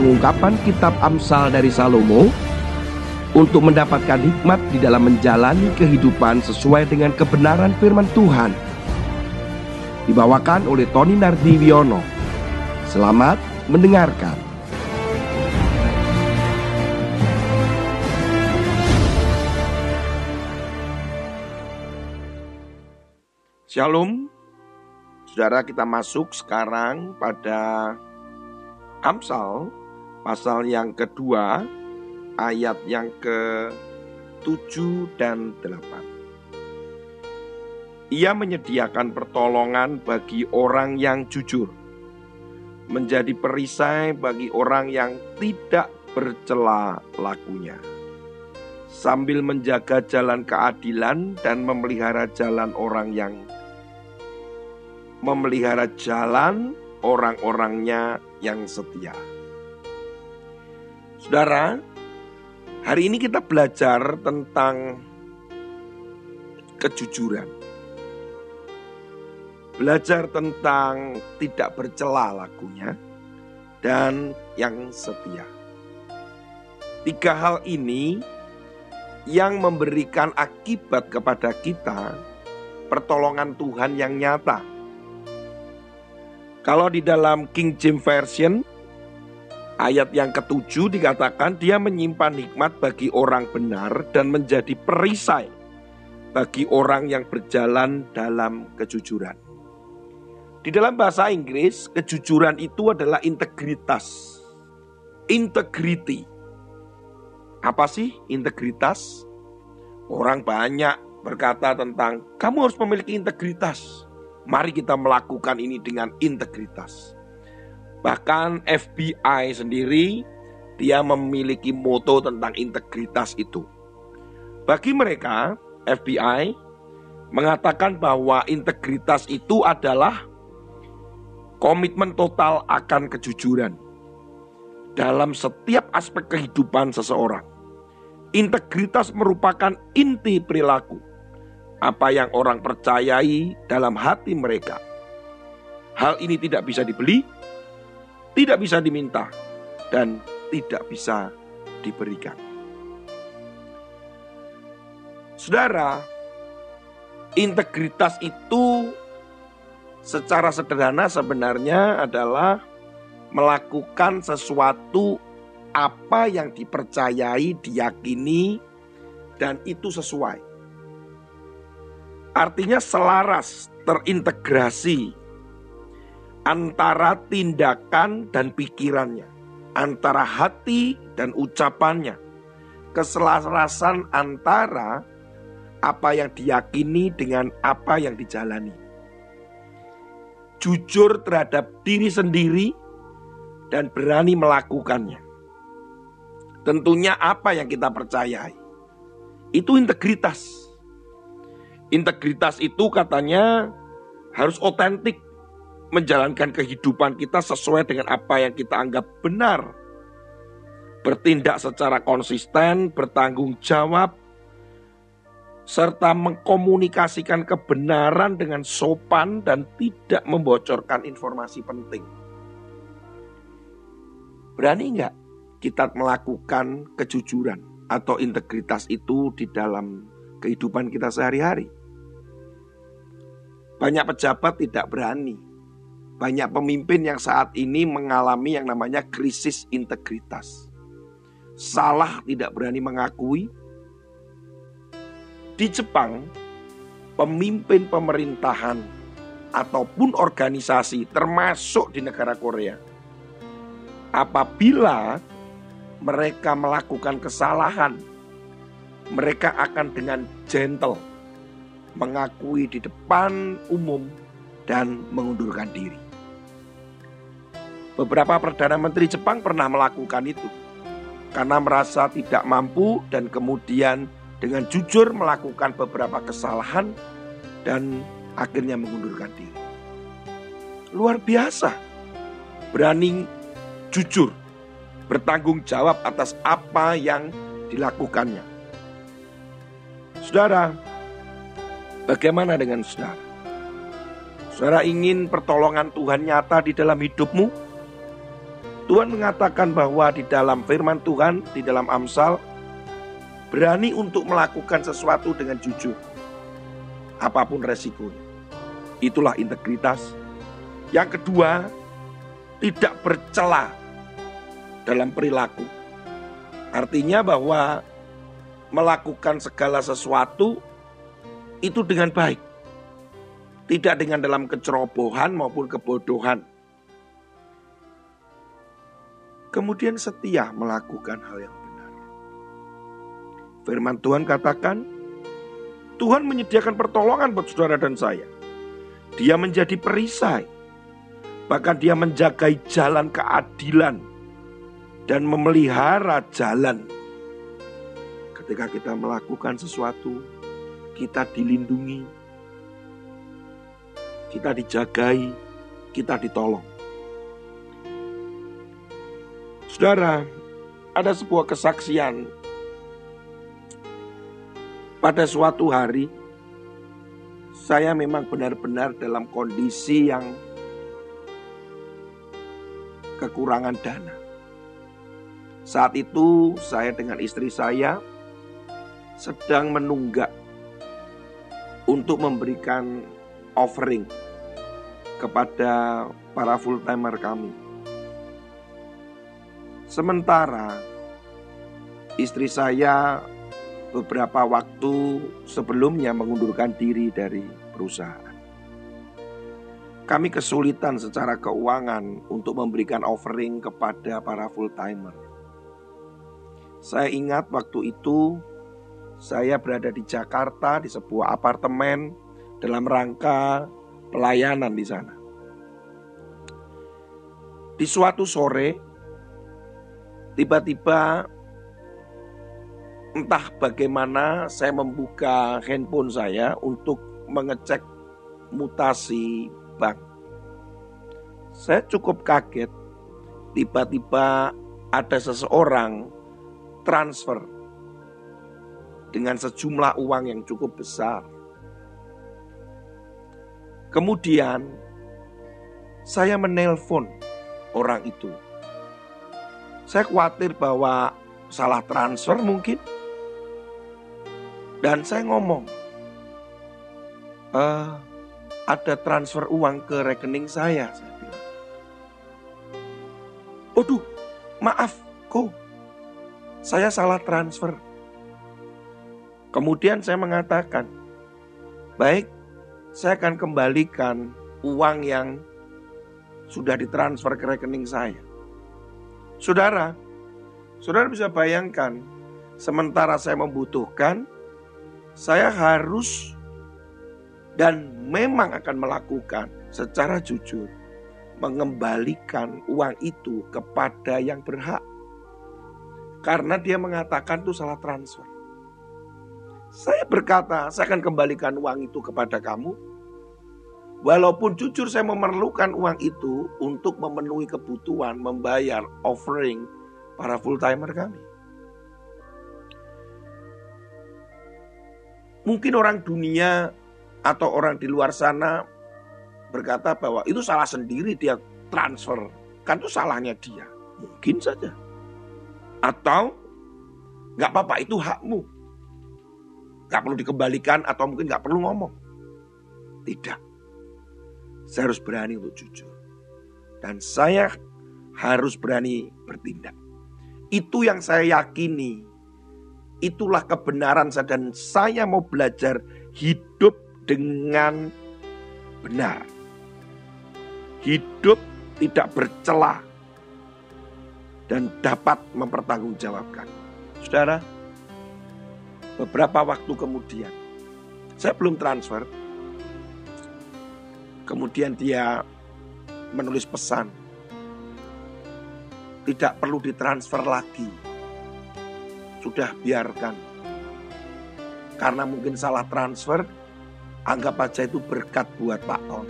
pengungkapan kitab Amsal dari Salomo untuk mendapatkan hikmat di dalam menjalani kehidupan sesuai dengan kebenaran firman Tuhan. Dibawakan oleh Tony Nardiwiono. Selamat mendengarkan. Shalom, saudara kita masuk sekarang pada Amsal pasal yang kedua ayat yang ke-7 dan 8. Ia menyediakan pertolongan bagi orang yang jujur, menjadi perisai bagi orang yang tidak bercela lakunya, sambil menjaga jalan keadilan dan memelihara jalan orang yang memelihara jalan orang-orangnya yang setia. Saudara, hari ini kita belajar tentang kejujuran. Belajar tentang tidak bercela lakunya dan yang setia. Tiga hal ini yang memberikan akibat kepada kita pertolongan Tuhan yang nyata kalau di dalam King James Version, ayat yang ketujuh dikatakan dia menyimpan hikmat bagi orang benar dan menjadi perisai bagi orang yang berjalan dalam kejujuran. Di dalam bahasa Inggris, kejujuran itu adalah integritas. Integrity. Apa sih integritas? Orang banyak berkata tentang kamu harus memiliki integritas. Mari kita melakukan ini dengan integritas. Bahkan FBI sendiri dia memiliki moto tentang integritas itu. Bagi mereka, FBI mengatakan bahwa integritas itu adalah komitmen total akan kejujuran dalam setiap aspek kehidupan seseorang. Integritas merupakan inti perilaku apa yang orang percayai dalam hati mereka. Hal ini tidak bisa dibeli, tidak bisa diminta, dan tidak bisa diberikan. Saudara, integritas itu secara sederhana sebenarnya adalah melakukan sesuatu apa yang dipercayai, diyakini, dan itu sesuai. Artinya selaras, terintegrasi antara tindakan dan pikirannya, antara hati dan ucapannya, keselarasan antara apa yang diyakini dengan apa yang dijalani. Jujur terhadap diri sendiri dan berani melakukannya. Tentunya apa yang kita percayai. Itu integritas. Integritas itu katanya harus otentik menjalankan kehidupan kita sesuai dengan apa yang kita anggap benar. Bertindak secara konsisten, bertanggung jawab, serta mengkomunikasikan kebenaran dengan sopan dan tidak membocorkan informasi penting. Berani nggak kita melakukan kejujuran atau integritas itu di dalam kehidupan kita sehari-hari? Banyak pejabat tidak berani. Banyak pemimpin yang saat ini mengalami yang namanya krisis integritas. Salah tidak berani mengakui. Di Jepang, pemimpin pemerintahan ataupun organisasi termasuk di negara Korea apabila mereka melakukan kesalahan mereka akan dengan gentle mengakui di depan umum dan mengundurkan diri. Beberapa perdana menteri Jepang pernah melakukan itu karena merasa tidak mampu dan kemudian dengan jujur melakukan beberapa kesalahan dan akhirnya mengundurkan diri. Luar biasa. Berani jujur, bertanggung jawab atas apa yang dilakukannya. Saudara, Bagaimana dengan saudara? Saudara ingin pertolongan Tuhan nyata di dalam hidupmu? Tuhan mengatakan bahwa di dalam firman Tuhan, di dalam Amsal, berani untuk melakukan sesuatu dengan jujur. Apa pun resikonya. Itulah integritas. Yang kedua, tidak bercela dalam perilaku. Artinya bahwa melakukan segala sesuatu itu dengan baik. Tidak dengan dalam kecerobohan maupun kebodohan. Kemudian setia melakukan hal yang benar. Firman Tuhan katakan, Tuhan menyediakan pertolongan buat saudara dan saya. Dia menjadi perisai. Bahkan dia menjagai jalan keadilan dan memelihara jalan. Ketika kita melakukan sesuatu, kita dilindungi, kita dijagai, kita ditolong. Saudara, ada sebuah kesaksian pada suatu hari saya memang benar-benar dalam kondisi yang kekurangan dana. Saat itu saya dengan istri saya sedang menunggak untuk memberikan offering kepada para full timer kami. Sementara istri saya beberapa waktu sebelumnya mengundurkan diri dari perusahaan. Kami kesulitan secara keuangan untuk memberikan offering kepada para full timer. Saya ingat waktu itu saya berada di Jakarta di sebuah apartemen dalam rangka pelayanan di sana. Di suatu sore, tiba-tiba entah bagaimana saya membuka handphone saya untuk mengecek mutasi bank. Saya cukup kaget, tiba-tiba ada seseorang transfer dengan sejumlah uang yang cukup besar Kemudian saya menelpon orang itu. Saya khawatir bahwa salah transfer mungkin. Dan saya ngomong, e, ada transfer uang ke rekening saya. Saya bilang, Waduh, maaf kok, saya salah transfer. Kemudian saya mengatakan, baik saya akan kembalikan uang yang sudah ditransfer ke rekening saya. Saudara, saudara bisa bayangkan, sementara saya membutuhkan, saya harus dan memang akan melakukan secara jujur mengembalikan uang itu kepada yang berhak. Karena dia mengatakan itu salah transfer. Saya berkata, saya akan kembalikan uang itu kepada kamu. Walaupun jujur saya memerlukan uang itu untuk memenuhi kebutuhan membayar offering para full timer kami. Mungkin orang dunia atau orang di luar sana berkata bahwa itu salah sendiri dia transfer. Kan itu salahnya dia. Mungkin saja. Atau nggak apa-apa itu hakmu. Gak perlu dikembalikan atau mungkin gak perlu ngomong. Tidak. Saya harus berani untuk jujur. Dan saya harus berani bertindak. Itu yang saya yakini. Itulah kebenaran saya dan saya mau belajar hidup dengan benar. Hidup tidak bercelah dan dapat mempertanggungjawabkan. Saudara, beberapa waktu kemudian. Saya belum transfer. Kemudian dia menulis pesan. Tidak perlu ditransfer lagi. Sudah biarkan. Karena mungkin salah transfer, anggap aja itu berkat buat Pak On.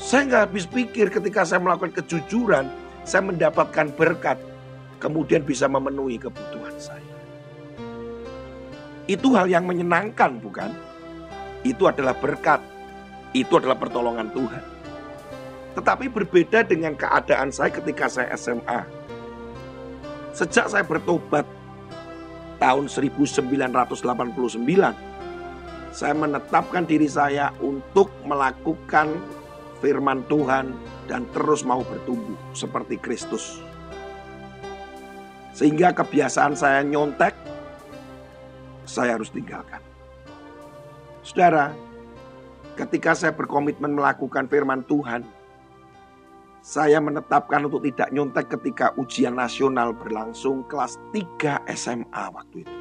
Saya nggak habis pikir ketika saya melakukan kejujuran, saya mendapatkan berkat kemudian bisa memenuhi kebutuhan saya. Itu hal yang menyenangkan, bukan? Itu adalah berkat, itu adalah pertolongan Tuhan. Tetapi berbeda dengan keadaan saya ketika saya SMA. Sejak saya bertobat tahun 1989, saya menetapkan diri saya untuk melakukan firman Tuhan dan terus mau bertumbuh seperti Kristus. Sehingga kebiasaan saya nyontek, saya harus tinggalkan. Saudara, ketika saya berkomitmen melakukan firman Tuhan, saya menetapkan untuk tidak nyontek ketika ujian nasional berlangsung kelas 3 SMA waktu itu.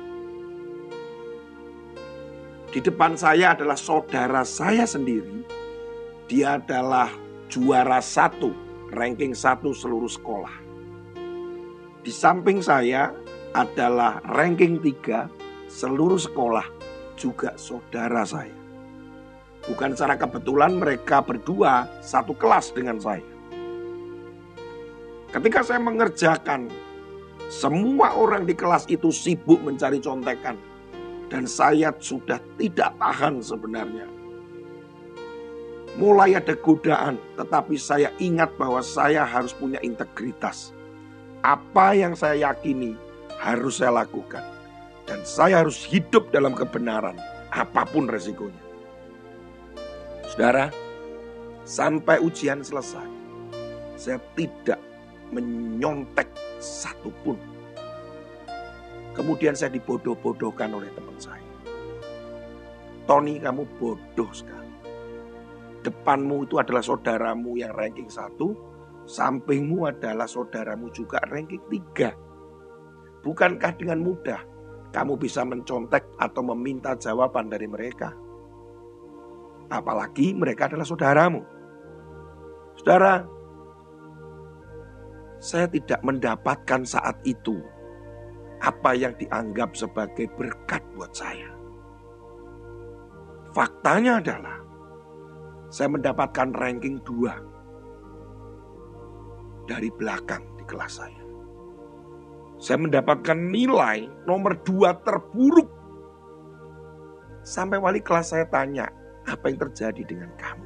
Di depan saya adalah saudara saya sendiri. Dia adalah juara satu, ranking satu seluruh sekolah. Di samping saya adalah ranking tiga seluruh sekolah juga saudara saya. Bukan secara kebetulan mereka berdua satu kelas dengan saya. Ketika saya mengerjakan, semua orang di kelas itu sibuk mencari contekan dan saya sudah tidak tahan sebenarnya. Mulai ada godaan, tetapi saya ingat bahwa saya harus punya integritas. Apa yang saya yakini harus saya lakukan. Dan saya harus hidup dalam kebenaran, apa pun resikonya. Saudara, sampai ujian selesai, saya tidak menyontek satupun Kemudian saya dibodoh-bodohkan oleh teman saya. Tony kamu bodoh sekali. Depanmu itu adalah saudaramu yang ranking satu, sampingmu adalah saudaramu juga ranking tiga. Bukankah dengan mudah kamu bisa mencontek atau meminta jawaban dari mereka? Apalagi mereka adalah saudaramu. Saudara, saya tidak mendapatkan saat itu apa yang dianggap sebagai berkat buat saya. Faktanya adalah saya mendapatkan ranking 2 dari belakang di kelas saya. Saya mendapatkan nilai nomor 2 terburuk. Sampai wali kelas saya tanya, apa yang terjadi dengan kamu?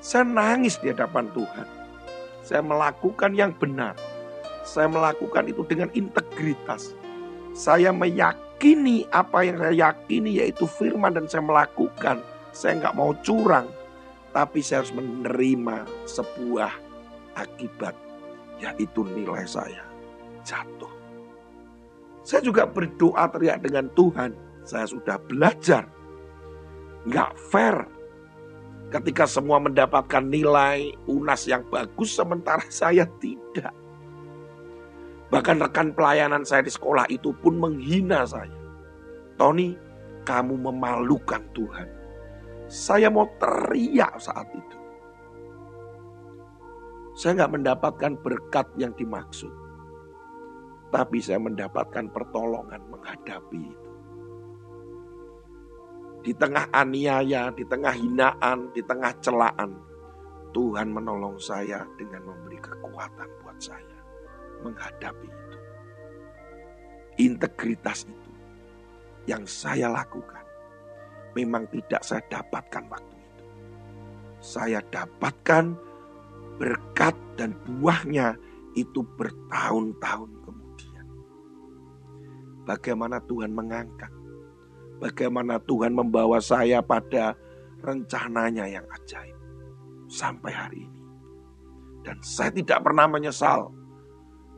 Saya nangis di hadapan Tuhan. Saya melakukan yang benar saya melakukan itu dengan integritas. Saya meyakini apa yang saya yakini yaitu firman dan saya melakukan. Saya nggak mau curang. Tapi saya harus menerima sebuah akibat. Yaitu nilai saya jatuh. Saya juga berdoa teriak dengan Tuhan. Saya sudah belajar. Nggak fair ketika semua mendapatkan nilai UNAS yang bagus sementara saya tidak. Bahkan rekan pelayanan saya di sekolah itu pun menghina saya. Tony, kamu memalukan Tuhan. Saya mau teriak saat itu. Saya nggak mendapatkan berkat yang dimaksud. Tapi saya mendapatkan pertolongan menghadapi itu. Di tengah aniaya, di tengah hinaan, di tengah celaan. Tuhan menolong saya dengan memberi kekuatan buat saya menghadapi itu. Integritas itu yang saya lakukan memang tidak saya dapatkan waktu itu. Saya dapatkan berkat dan buahnya itu bertahun-tahun kemudian. Bagaimana Tuhan mengangkat, bagaimana Tuhan membawa saya pada rencananya yang ajaib sampai hari ini. Dan saya tidak pernah menyesal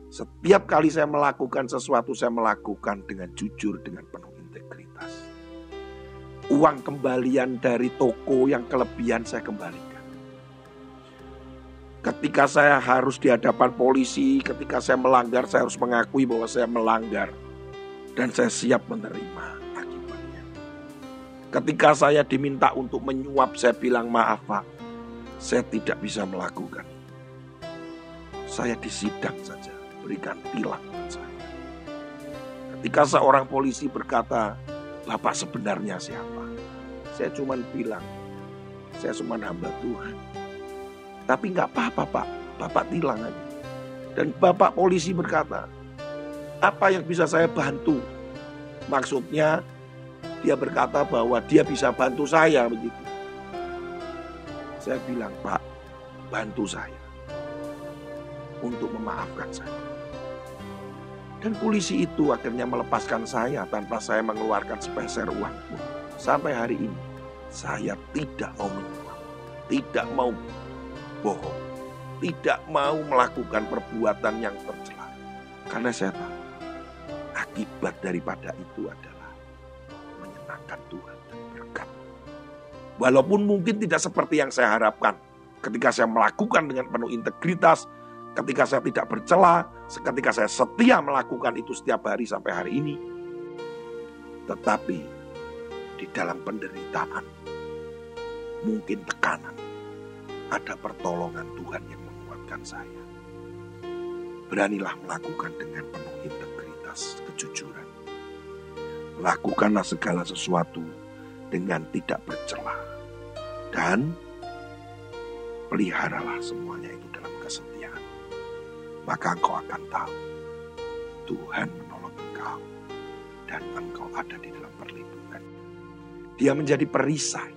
setiap kali saya melakukan sesuatu, saya melakukan dengan jujur, dengan penuh integritas. Uang kembalian dari toko yang kelebihan saya kembalikan. Ketika saya harus di hadapan polisi, ketika saya melanggar, saya harus mengakui bahwa saya melanggar. Dan saya siap menerima akibatnya. Ketika saya diminta untuk menyuap, saya bilang maaf pak, saya tidak bisa melakukan. Saya disidang saja berikan tilang saya. Ketika seorang polisi berkata, Bapak sebenarnya siapa? Saya cuma bilang, saya cuma hamba Tuhan. Tapi nggak apa-apa Pak, Bapak tilang aja. Dan Bapak polisi berkata, apa yang bisa saya bantu? Maksudnya dia berkata bahwa dia bisa bantu saya begitu. Saya bilang, Pak, bantu saya untuk memaafkan saya. Dan polisi itu akhirnya melepaskan saya tanpa saya mengeluarkan sepeser uang pun. Sampai hari ini, saya tidak mau menyuap, tidak mau bohong, tidak mau melakukan perbuatan yang tercela. Karena saya tahu, akibat daripada itu adalah menyenangkan Tuhan dan berkat. Walaupun mungkin tidak seperti yang saya harapkan, ketika saya melakukan dengan penuh integritas, ketika saya tidak bercela, ketika saya setia melakukan itu setiap hari sampai hari ini. Tetapi di dalam penderitaan, mungkin tekanan, ada pertolongan Tuhan yang menguatkan saya. Beranilah melakukan dengan penuh integritas, kejujuran. Lakukanlah segala sesuatu dengan tidak bercela. Dan peliharalah semuanya itu dalam kesetiaan maka engkau akan tahu Tuhan menolong engkau dan engkau ada di dalam perlindungan. Dia menjadi perisai.